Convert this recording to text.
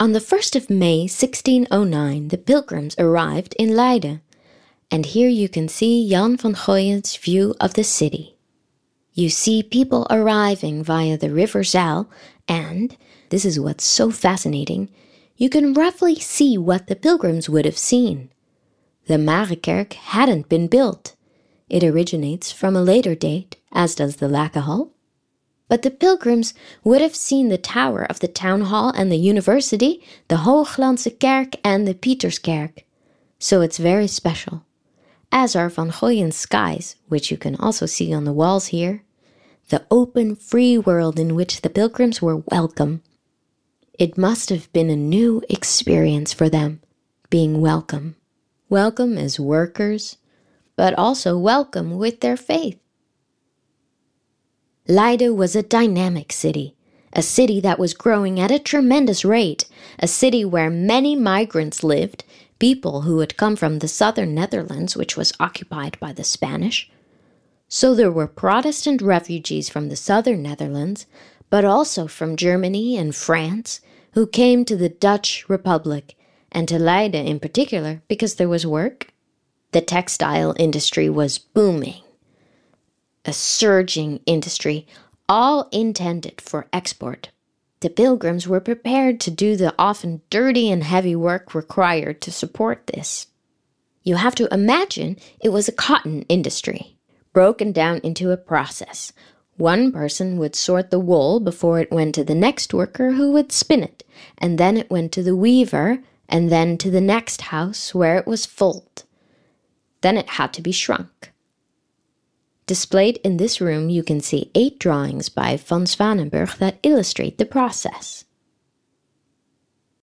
On the 1st of May 1609, the pilgrims arrived in Leiden, and here you can see Jan van Goyen's view of the city. You see people arriving via the River Zijl, and, this is what's so fascinating, you can roughly see what the pilgrims would have seen. The Marekerk hadn't been built. It originates from a later date, as does the Lakenhal. But the pilgrims would have seen the tower of the town hall and the university, the Hooglandse Kerk and the Pieterskerk. So it's very special. As are Van Goyen's skies, which you can also see on the walls here. The open, free world in which the pilgrims were welcome. It must have been a new experience for them, being welcome. Welcome as workers, but also welcome with their faith. Leiden was a dynamic city, a city that was growing at a tremendous rate, a city where many migrants lived, people who had come from the southern Netherlands, which was occupied by the Spanish. So there were Protestant refugees from the southern Netherlands, but also from Germany and France, who came to the Dutch Republic, and to Leiden in particular because there was work. The textile industry was booming a surging industry, all intended for export. The pilgrims were prepared to do the often dirty and heavy work required to support this. You have to imagine it was a cotton industry, broken down into a process. One person would sort the wool before it went to the next worker who would spin it, and then it went to the weaver, and then to the next house where it was fulled. Then it had to be shrunk. Displayed in this room, you can see eight drawings by van Swanenburg that illustrate the process.